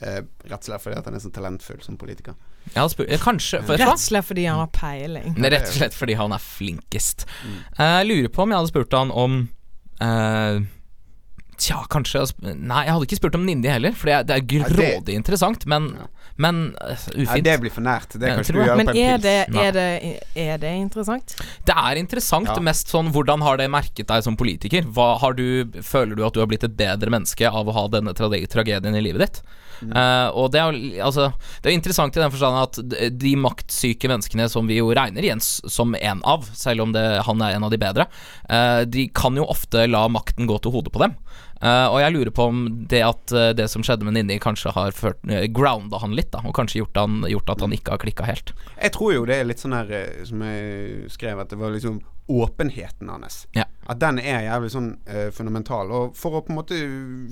Eh, rett og slett fordi at han er så talentfull som politiker. Eh, kanskje for, Rett og slett fordi han har peiling. Er Rett og slett fordi han er flinkest. Mm. Eh, Jeg lurer på om jeg hadde spurt han om eh, Tja, kanskje Nei, jeg hadde ikke spurt om Nindi heller, for det er, grådig interessant, men, Ja. Men eh, ufint. det blir for nært. Det kan ikke du gjøre Men på en er pils. det, Nei. er, det, er det interessant? Det er interessant, Ja. mest sånn hvordan har det merket deg som politiker? Hva har du, føler du at du har blitt et bedre menneske av å ha denne tragedien i livet ditt? Mm. Eh, og det er, jo- altså, det er interessant i den forstand at de maktsyke menneskene som vi jo regner Jens som en av, selv om det, han er en av de bedre, uh, de kan jo ofte la makten gå til hodet på dem. Uh, og jeg lurer på om det at uh, det som skjedde med Ninni, kanskje har ført, uh, grounda han litt, da, og kanskje gjort, han, gjort at han ikke har klikka helt. Jeg tror jo det er litt sånn her Som jeg skrev, at det var liksom åpenheten hans. Ja. At den er jævlig sånn fundamental. Og for å på en måte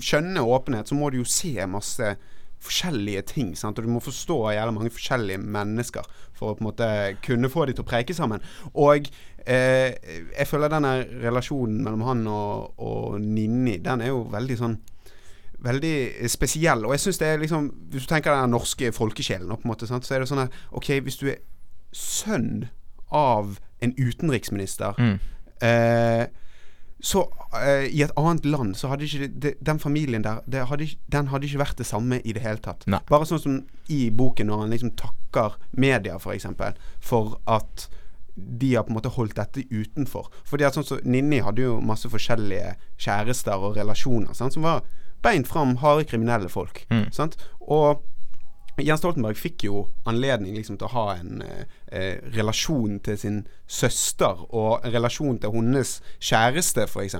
skjønne åpenhet, så må du jo se masse forskjellige ting. Sant? Og du må forstå jævla mange forskjellige mennesker for å på en måte kunne få de til å preike sammen. Og eh, jeg føler denne relasjonen mellom han og, og Ninni, den er jo veldig sånn Veldig spesiell. Og jeg syns det er liksom Hvis du tenker den norske folkesjelen, på en måte, sant? så er det sånn at OK, hvis du er sønn av en utenriksminister Mm. eh, så uh, i et annet land så hadde ikke det, den familien der hadde, ikke- Den hadde ikke vært det samme i det hele tatt. Nei. Bare sånn som i boken når han liksom takker media for eksempel for at de har på en måte holdt dette utenfor. Fordi at sånn som Ninni hadde jo masse forskjellige kjærester og relasjoner sant, som var beint fram harde kriminelle folk. Mm. Sant? Og Jens Stoltenberg fikk jo anledning liksom til å ha en eh, eh, relasjon til sin søster, og en relasjon til hennes kjæreste, f.eks.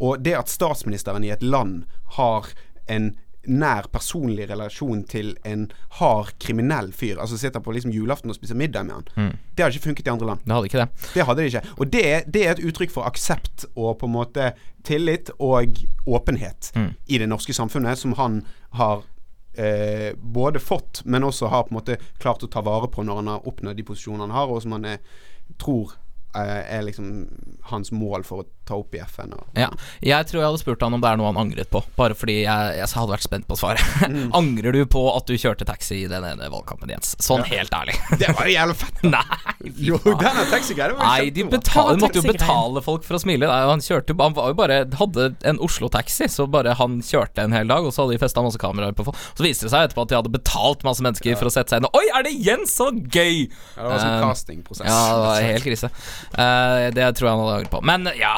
Og det at statsministeren i et land har en nær personlig relasjon til en hard kriminell fyr, altså sitter på liksom julaften og spiser middag med han, Mm. det hadde ikke funket i andre land. Det hadde ikke det. Det hadde det ikke. Og det, det er et uttrykk for aksept og på en måte tillit og åpenhet Mm. i det norske samfunnet, som han har eh, både fått, men også har på en måte klart å ta vare på når han har oppnådd de posisjonene han har, og som han er, tror eh, er liksom hans mål for å ta opp i FN. Og, Ja. Jeg tror jeg hadde spurt han om det er noe han angret på, bare fordi jeg, jeg hadde vært spent på svaret. <laughs> Angrer du på at du kjørte taxi i den ene valgkampen, Jens? Sånn helt ærlig. <laughs> Det var jo jævlig fett! Nei, Jo, denne taxigreia var Nei, de kjempebra. de måtte jo betale folk for å smile. Nei, han kjørte Han var jo bare hadde en Oslo-taxi, så bare han kjørte en hel dag, og så hadde de festa masse kameraer på folk. Så viste det seg etterpå at de hadde betalt masse mennesker for å sette seg inn. Oi, er det Jens? Så gøy! Ja, det var sånn um, castingprosess. Ja, det var helt krise. Eh, det tror jeg han hadde angret på. Men ja,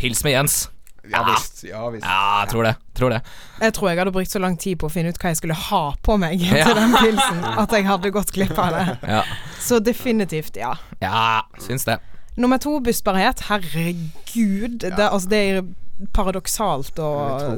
pils med Jens. Ja visst. Ja, visst. Ja, jeg tror det. Tror det. Jeg tror jeg hadde brukt så lang tid på å finne ut hva jeg skulle ha på meg Ja. til den pilsen, at jeg hadde gått glipp av det. Ja, Så definitivt, ja. ja syns det. Nummer to, bussbarhet. Herregud. Det, altså, det er paradoksalt å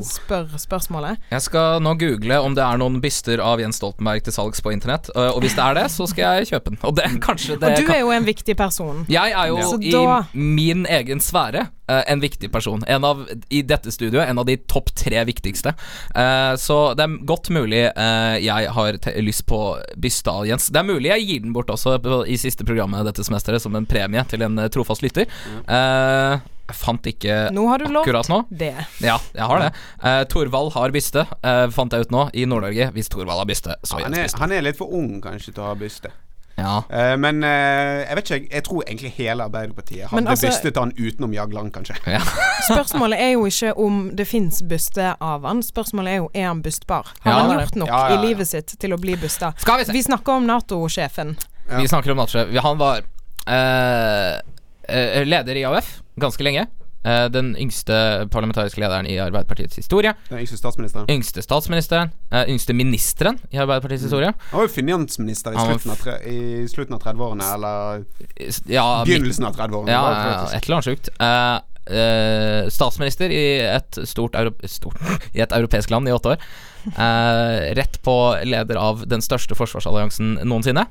spørre spørsmålet. Jeg skal nå google om det er noen byster av Jens Stoltenberg til salgs på internett. øh, Og hvis det er det, så skal jeg kjøpe den. Og det det Og du er jo en viktig person. Jeg er jo ja. i da- min egen sfære eh, en viktig person. En av, I dette studioet en av de topp tre viktigste. Eh, så det er godt mulig eh, jeg har lyst på byste av Jens. Det er mulig jeg gir den bort også i siste programmet dette semesteret som en premie til en eh, trofast lytter. Eh, jeg fant ikke Nå har du lovt akkurat nå. det. Ja, jeg har det. Uh, Torvald har byste, uh, fant jeg ut nå, i Nord-Norge. Hvis Torvald har byste, så gjør Han byste. han er litt for ung kanskje til å ha byste. Ja. Uh, men uh, jeg vet ikke, jeg tror egentlig hele Arbeiderpartiet hadde altså- bystet han utenom Jagland, kanskje. ja. <laughs> Spørsmålet er jo ikke om det fins byste av han. Spørsmålet er jo er han bystbar. Har Ja, han gjort nok Ja, ja, ja. i livet sitt til å bli bysta? Skal vi se. Vi snakker om Nato-sjefen. Ja. Vi snakker om Nato-sjefen. Han var uh, eh, leder i AUF ganske lenge. Eh, den yngste parlamentariske lederen i Arbeiderpartiets historie. Den yngste statsministeren. Yngste statsministeren. uh, yngste ministeren i Arbeiderpartiets historie. Han var jo finansminister i slutten av, tre, i slutten av 30-årene, eller Ja, begynnelsen av 30-årene. ja, ja, et eller annet sjukt. Uh, uh, statsminister i et stort, stort <laughs> I et europeisk land i åtte år. Rett på leder av den største forsvarsalliansen noensinne.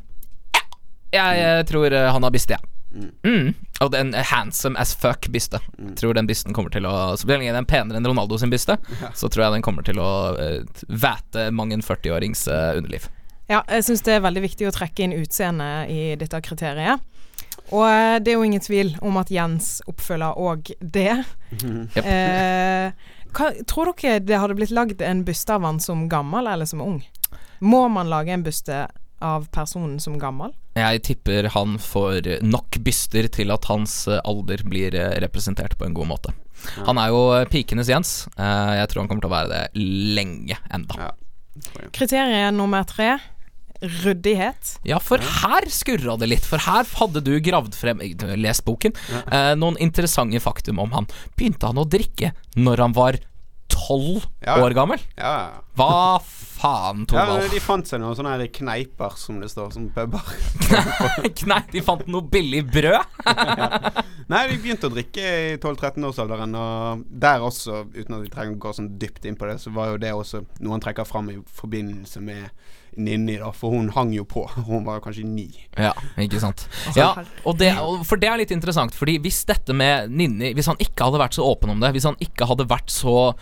Ja, jeg, jeg tror han har bistet, jeg. Mm. Og den handsome as fuck byste. Tror den bysten kommer til å Så blir den er penere enn Ronaldo sin byste, så tror jeg den kommer til å uh, væte mang en 40-årings uh, underliv. Ja, jeg syns det er veldig viktig å trekke inn utseende i dette kriteriet. Og eh, det er jo ingen tvil om at Jens oppfølger òg det. Jep. Eh, hva, tror dere det hadde blitt lagd en byste av han som gammel eller som ung? Må man lage en byste av personen som gammel? Jeg tipper han får nok byster til at hans eh, alder blir eh, representert på en god måte. Han er jo eh, pikenes Jens. Eh, Jeg tror han kommer til å være det lenge enda. Ja. Kriteriet nummer tre ryddighet. Ja, for her skurra det litt. For her hadde du gravd frem Lest boken. Eh, noen interessante faktum om han. Begynte han å drikke når han var tolv Ja. år gammel? Ja, Hva faen, ja, de fant seg noen sånne kneiper, som det står, som puber. <laughs> Nei, de fant noe billig brød. <laughs> Nei, de begynte å drikke i 12-13-årsalderen, og der også, uten at vi trenger å gå sånn dypt inn på det, så var jo det også noe han trekker fram i forbindelse med Ninni, da, for hun hang jo på. <laughs> Hun var kanskje ni. Ja, ikke sant. Ja, og det, og for det er litt interessant, fordi hvis dette med Ninni Hvis han ikke hadde vært så åpen om det, hvis han ikke hadde vært så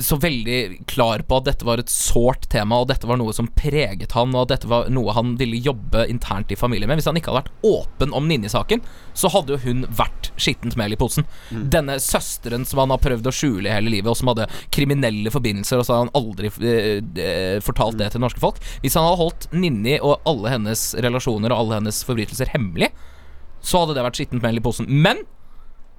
så veldig klar på at dette var et sårt tema, og dette var noe som preget han, og dette var noe han ville jobbe internt i familien med. Hvis han ikke hadde vært åpen om Ninni-saken, så hadde jo hun vært skittent mel i posen. Denne søsteren som han har prøvd å skjule hele livet, og som hadde kriminelle forbindelser, og så har han aldri eh, eh, fortalt det til norske folk. Hvis han hadde holdt Ninni og alle hennes relasjoner og alle hennes forbrytelser hemmelig, så hadde det vært skittent mel i posen. Men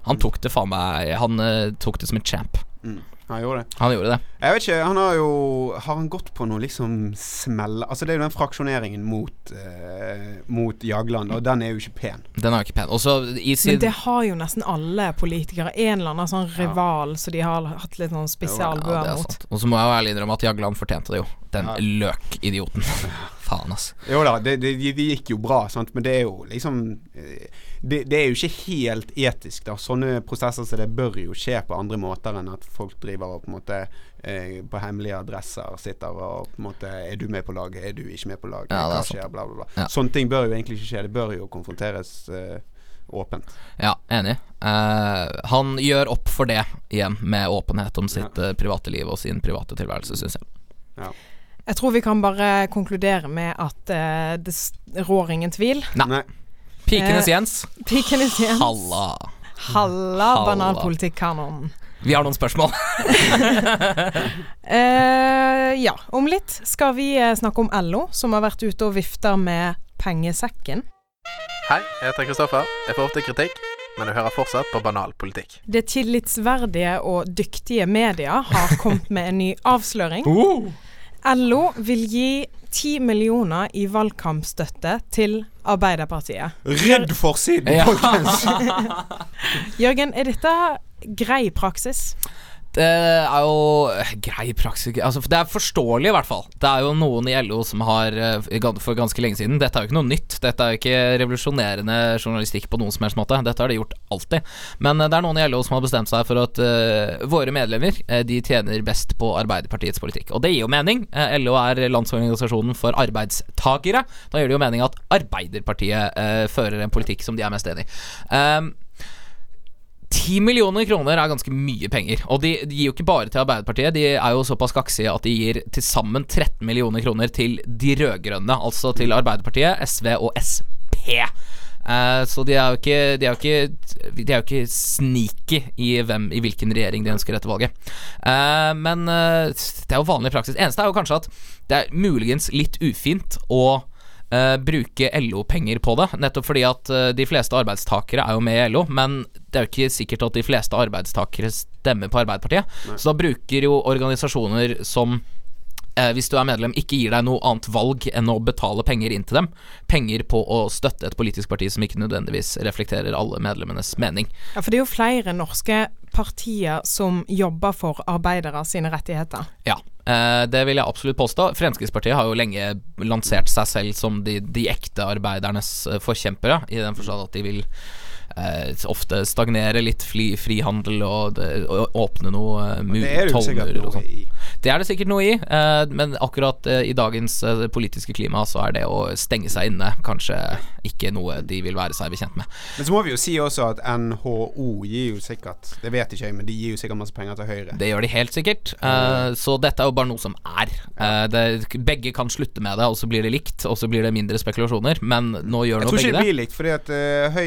han tok det faen meg Han eh, tok det som en champ. Mm. Han gjorde det. Han gjorde det. Jeg vet ikke, han har jo Har han gått på noe liksom smell Altså, det er jo den fraksjoneringen mot eh, Mot Jagland, og den er jo ikke pen. Den er jo ikke pen. Også i sin Men det har jo nesten alle politikere. En eller annen sånn rival som de har hatt litt sånn spesialbøer ja, mot. Og så må jeg jo ærlig innrømme at Jagland fortjente det jo. Den Ja. løkidioten. <laughs> Faen, ass. Jo da, det, det, de, de gikk jo bra, sant? men det er jo liksom eh, det, det er jo ikke helt etisk, da. Sånne prosesser som det bør jo skje på andre måter enn at folk driver og på en måte eh, på hemmelige adresser sitter og på en måte Er du med på laget? Er du ikke med på laget? Ja, Hva skjer? Bla, bla, bla. Ja. Sånne ting bør jo egentlig ikke skje. Det bør jo konfronteres eh, åpent. Ja, enig. Eh, han gjør opp for det igjen, med åpenhet om sitt ja. private liv og sin private tilværelse, syns jeg. Ja. Jeg tror vi kan bare konkludere med at eh, det rår ingen tvil. Nei. Pikenes Eh, Jens. Pikenes Jens. Halla. Halla, bananpolitikk-kanonen. Vi har noen spørsmål. <laughs> Eh, ja, om litt skal vi eh, snakke om LO, som har vært ute og vifter med pengesekken. Hei, jeg heter Kristoffer. Jeg får ofte kritikk, men jeg hører fortsatt på banal politikk. Det tillitsverdige og dyktige media har kommet med en ny avsløring. LO vil gi 10 millioner i valgkampstøtte til Arbeiderpartiet. Rydd forsiden, Ja. <laughs> Jørgen, er dette grei praksis? Det er jo eh, grei praksis altså, Det er forståelig, i hvert fall. Det er jo noen i LO som har eh, for ganske lenge siden Dette er jo ikke noe nytt. Dette er jo ikke revolusjonerende journalistikk på noen som helst måte. Dette har de gjort alltid. Men eh, det er noen i LO som har bestemt seg for at uh, våre medlemmer eh, De tjener best på Arbeiderpartiets politikk. Og det gir jo mening. Eh, LO er Landsorganisasjonen for arbeidstakere. Da gir det jo mening at Arbeiderpartiet eh, fører en politikk som de er mest enig i. Um, 10 millioner kroner er ganske mye penger. Og de, de gir jo ikke bare til Arbeiderpartiet, de er jo såpass kaksige at de gir til sammen 13 millioner kroner til de rød-grønne. Altså til Arbeiderpartiet, SV og SP. Uh, så de er jo ikke De er jo ikke, de er jo ikke sneaky i, hvem, i hvilken regjering de ønsker etter valget. Uh, men uh, det er jo vanlig praksis. Eneste er jo kanskje at det er muligens litt ufint å eh, bruke LO-penger på det. Nettopp fordi at uh, de fleste arbeidstakere er jo med i LO, men det er jo ikke sikkert at de fleste arbeidstakere stemmer på Arbeiderpartiet. Så da bruker jo organisasjoner som hvis du er medlem, ikke gir deg noe annet valg enn å betale penger inn til dem. Penger på å støtte et politisk parti som ikke nødvendigvis reflekterer alle medlemmenes mening. Ja, for det er jo flere norske partier som jobber for arbeidere sine rettigheter. Ja, eh, det vil jeg absolutt påstå. Fremskrittspartiet har jo lenge lansert seg selv som de, de ekte arbeidernes eh, forkjempere, i den forstand at de vil eh, ofte stagnere litt fli, frihandel og, og åpne noe uh, er jo sikkert tollmurer og sånn. Det er det sikkert noe i, eh, men akkurat eh, i dagens eh, politiske klima så er det å stenge seg inne kanskje ikke noe de vil være seg bekjent med. Men så må vi jo si også at NHO gir jo sikkert Det vet ikke jeg, men de gir jo sikkert masse penger til Høyre. Det gjør de helt sikkert. eh, så dette er jo bare noe som er. Eh, det, begge kan slutte med det, og så blir det likt, og så blir det mindre spekulasjoner. Men nå gjør nå begge det. Jeg tror ikke det blir likt, fordi at uh,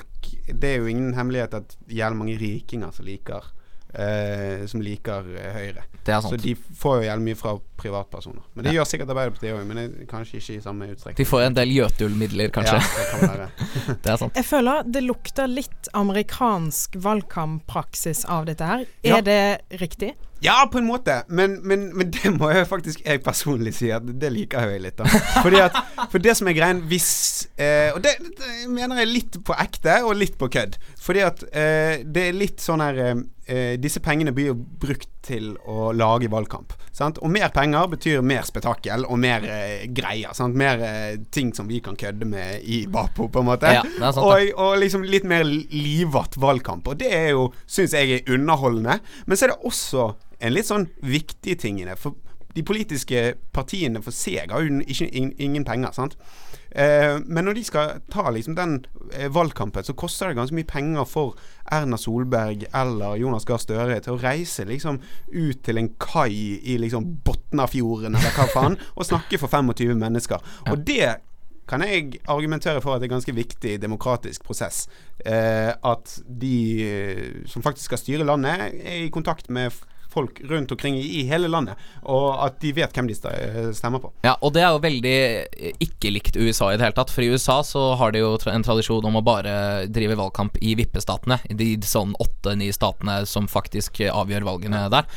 Høyre-folk Det er jo ingen hemmelighet at jævlig mange rikinger som liker Uh, Som liker uh, Høyre. Det er Så de får jo jævlig mye fra privatpersoner. Men det gjør sikkert Arbeiderpartiet òg, men det, kanskje ikke i samme utstrekning. De får en del Jøtul-midler, kanskje. Ja, det kan være. <laughs> det er sant. Jeg føler det lukter litt amerikansk valgkamppraksis av dette her. Ja. Er det riktig? Ja, på en måte, men, men, men det må jeg faktisk jeg personlig si at det liker jeg litt. da Fordi at For det som er greien hvis eh, Og det, det mener jeg litt på ekte og litt på kødd. Fordi at eh, det er litt sånn her eh, Disse pengene blir jo brukt til å lage valgkamp. Sant? Og mer penger betyr mer spetakkel og mer eh, greier. Sant? Mer eh, ting som vi kan kødde med i Vapo, på en måte. Ja, sant, og, og liksom litt mer livatt valgkamp. Og det er jo, syns jeg er underholdende. Men så er det også en litt sånn viktig ting i det. For de politiske partiene for seg har jo ingen penger, sant. Eh, men når de skal ta liksom den eh, valgkampen, så koster det ganske mye penger for Erna Solberg eller Jonas Gahr Støre til å reise liksom ut til en kai i liksom Botnafjorden eller hva faen, <laughs> og snakke for 25 mennesker. Og det kan jeg argumentere for at det er en ganske viktig demokratisk prosess. Eh, at de eh, som faktisk skal styre landet, er i kontakt med folk rundt omkring i, hele landet, og at de vet hvem de eh, stemmer på. Ja, og det er jo veldig eh, ikke likt USA i det hele tatt. For i USA så har de jo en tradisjon om å bare drive valgkamp i vippestatene. De sånn åtte-ni statene som faktisk eh, avgjør valgene der.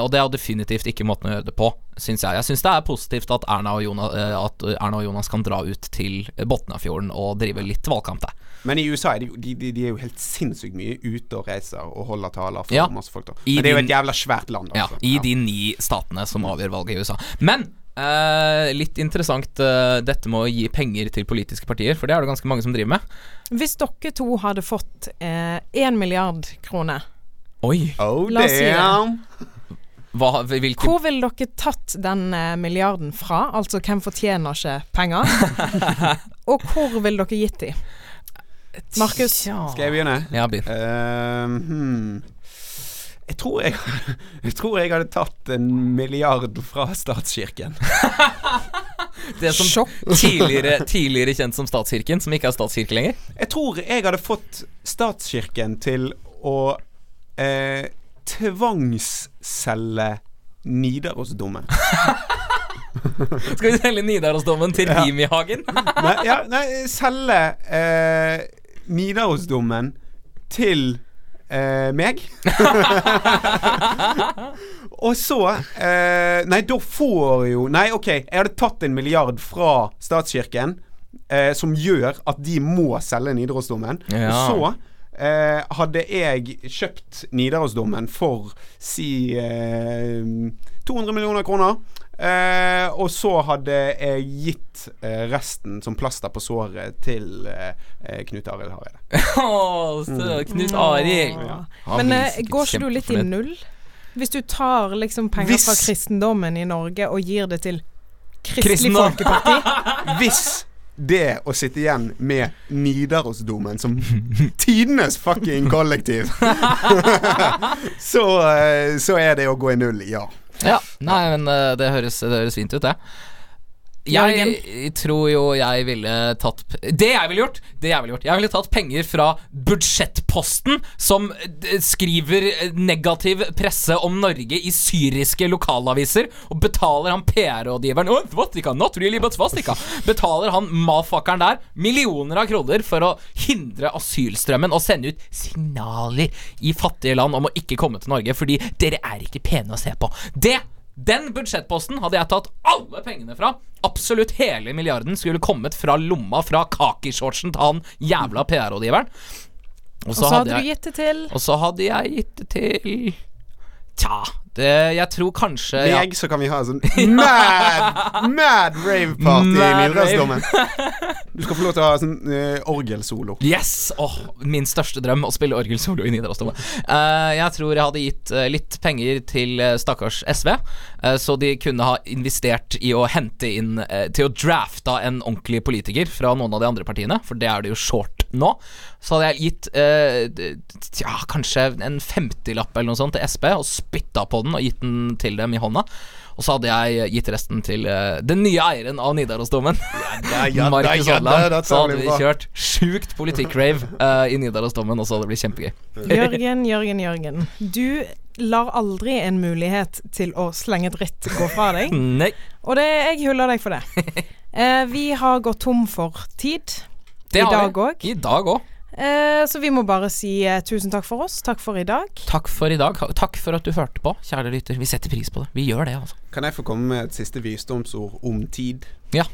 Og det er jo definitivt ikke måten å gjøre det på, syns jeg. Jeg syns det er positivt at Erna, Jonas, at Erna og Jonas kan dra ut til Botnafjorden og drive litt valgkamp der. Men i USA er de, de, de, de er jo helt sinnssykt mye ute og reiser og holder taler for Ja. masse folk. da Men det er jo et jævla svært land. Ja, Altså. I de ni statene som avgjør valget i USA. Men Uh, litt interessant uh, dette med å gi penger til politiske partier, for det er det ganske mange som driver med. Hvis dere to hadde fått én milliard kroner, Oi! Oh, La oss si det. Hva, hvilke hvor ville dere tatt den eh, milliarden fra? Altså hvem fortjener ikke penger? <laughs> Og hvor ville dere gitt de? Markus? Skal jeg begynne? Ja, begynn. Uh, hmm. Jeg tror jeg, <laughs> jeg tror jeg hadde tatt en milliard fra statskirken. <laughs> Det som Sjokk. tidligere, tidligere kjent som statskirken, som ikke er statskirke lenger. Jeg tror jeg hadde fått statskirken til å eh, tvangsselge Nidarosdomen. Skal vi selge Nidarosdomen til Ja. Rimi-hagen? nei, ja, nei, selge eh, Nidarosdomen til eh, meg. <laughs> Og så eh, Nei, da får jo Nei, OK. Jeg hadde tatt en milliard fra statskirken, eh, som gjør at de må selge Nidarosdomen. Ja. Og så eh, hadde jeg kjøpt Nidarosdomen for si eh, 200 millioner kroner. Eh, og så hadde jeg gitt eh, resten som plaster på såret til eh, eh, Knut Arild Hareide. <laughs> Åh, så Knut Arild. Ja. Men eh, går ikke du litt i null? Hvis du tar liksom penger Hvis- fra kristendommen i Norge og gir det til Kristelig Folkeparti <laughs> Hvis det å sitte igjen med Nidarosdomen som tidenes fucking kollektiv <laughs> så, eh, så er det å gå i null, ja. Ja, nei, men eh, det høres, det høres fint ut, det. Jeg tror jo jeg ville tatt Det jeg ville gjort! Det Jeg ville gjort Jeg ville tatt penger fra budsjettposten, som skriver negativ presse om Norge i syriske lokalaviser, og betaler han PR-rådgiveren oh, Svastika, not really, but svastika. Betaler han mafuckeren der millioner av kroner for å hindre asylstrømmen og sende ut signaler i fattige land om å ikke komme til Norge fordi dere er ikke pene å se på. Det den budsjettposten hadde jeg tatt alle pengene fra. Absolutt hele milliarden skulle kommet fra lomma fra kakishortsen til han jævla PR-rådgiveren. Og så hadde du jeg, gitt det til og så hadde jeg gitt det til Tja, det, jeg tror kanskje ja. Meg, så kan vi ha en sånn mad, mad rave-party i Nidarosdomen. Du skal få lov til å ha sånn uh, orgelsolo. Yes! Oh, min største drøm, å spille orgelsolo i Nidarosdomen. Uh, jeg tror jeg hadde gitt uh, litt penger til stakkars SV, så de kunne ha investert i å hente inn Til å drafte en ordentlig politiker fra noen av de andre partiene, for det er det jo short nå. Så hadde jeg gitt eh, d- ja, kanskje en 50-lapp eller noe sånt til SP, og spytta på den og gitt den til dem i hånda. Og så hadde jeg gitt resten til uh, den nye eieren av Nidarosdomen. Ja, ja, <laughs> Markus ja, Odland. Så hadde vi kjørt sjukt politikk-rave uh, i Nidarosdomen, og så hadde det blitt kjempegøy. Jørgen, Jørgen, Jørgen. Du lar aldri en mulighet til å slenge dritt gå fra deg. <laughs> Nei, Og det, jeg hyller deg for det. Uh, <laughs> vi har gått tom for tid det i har dag vi. I dag òg. Eh, så vi må bare si eh, tusen takk for oss. Takk for i dag. Takk for i dag. Takk for at du hørte på, kjære lytter. Vi setter pris på det. Vi gjør det, altså. Kan jeg få komme med et siste visdomsord om tid? Ja.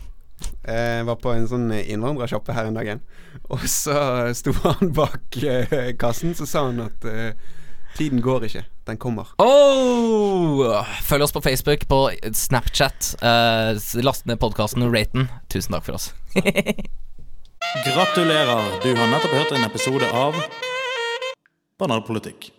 Eh, Jeg var på en sånn innvandrersjappe her en dagen, og så sto han bak eh, kassen, så sa han at eh, tiden går ikke, den kommer. Oh! Følg oss på Facebook, på Snapchat. eh, last ned podkasten og rate den. Tusen takk for oss. <laughs> Gratulerer, du har nettopp hørt en episode av Banalpolitikk.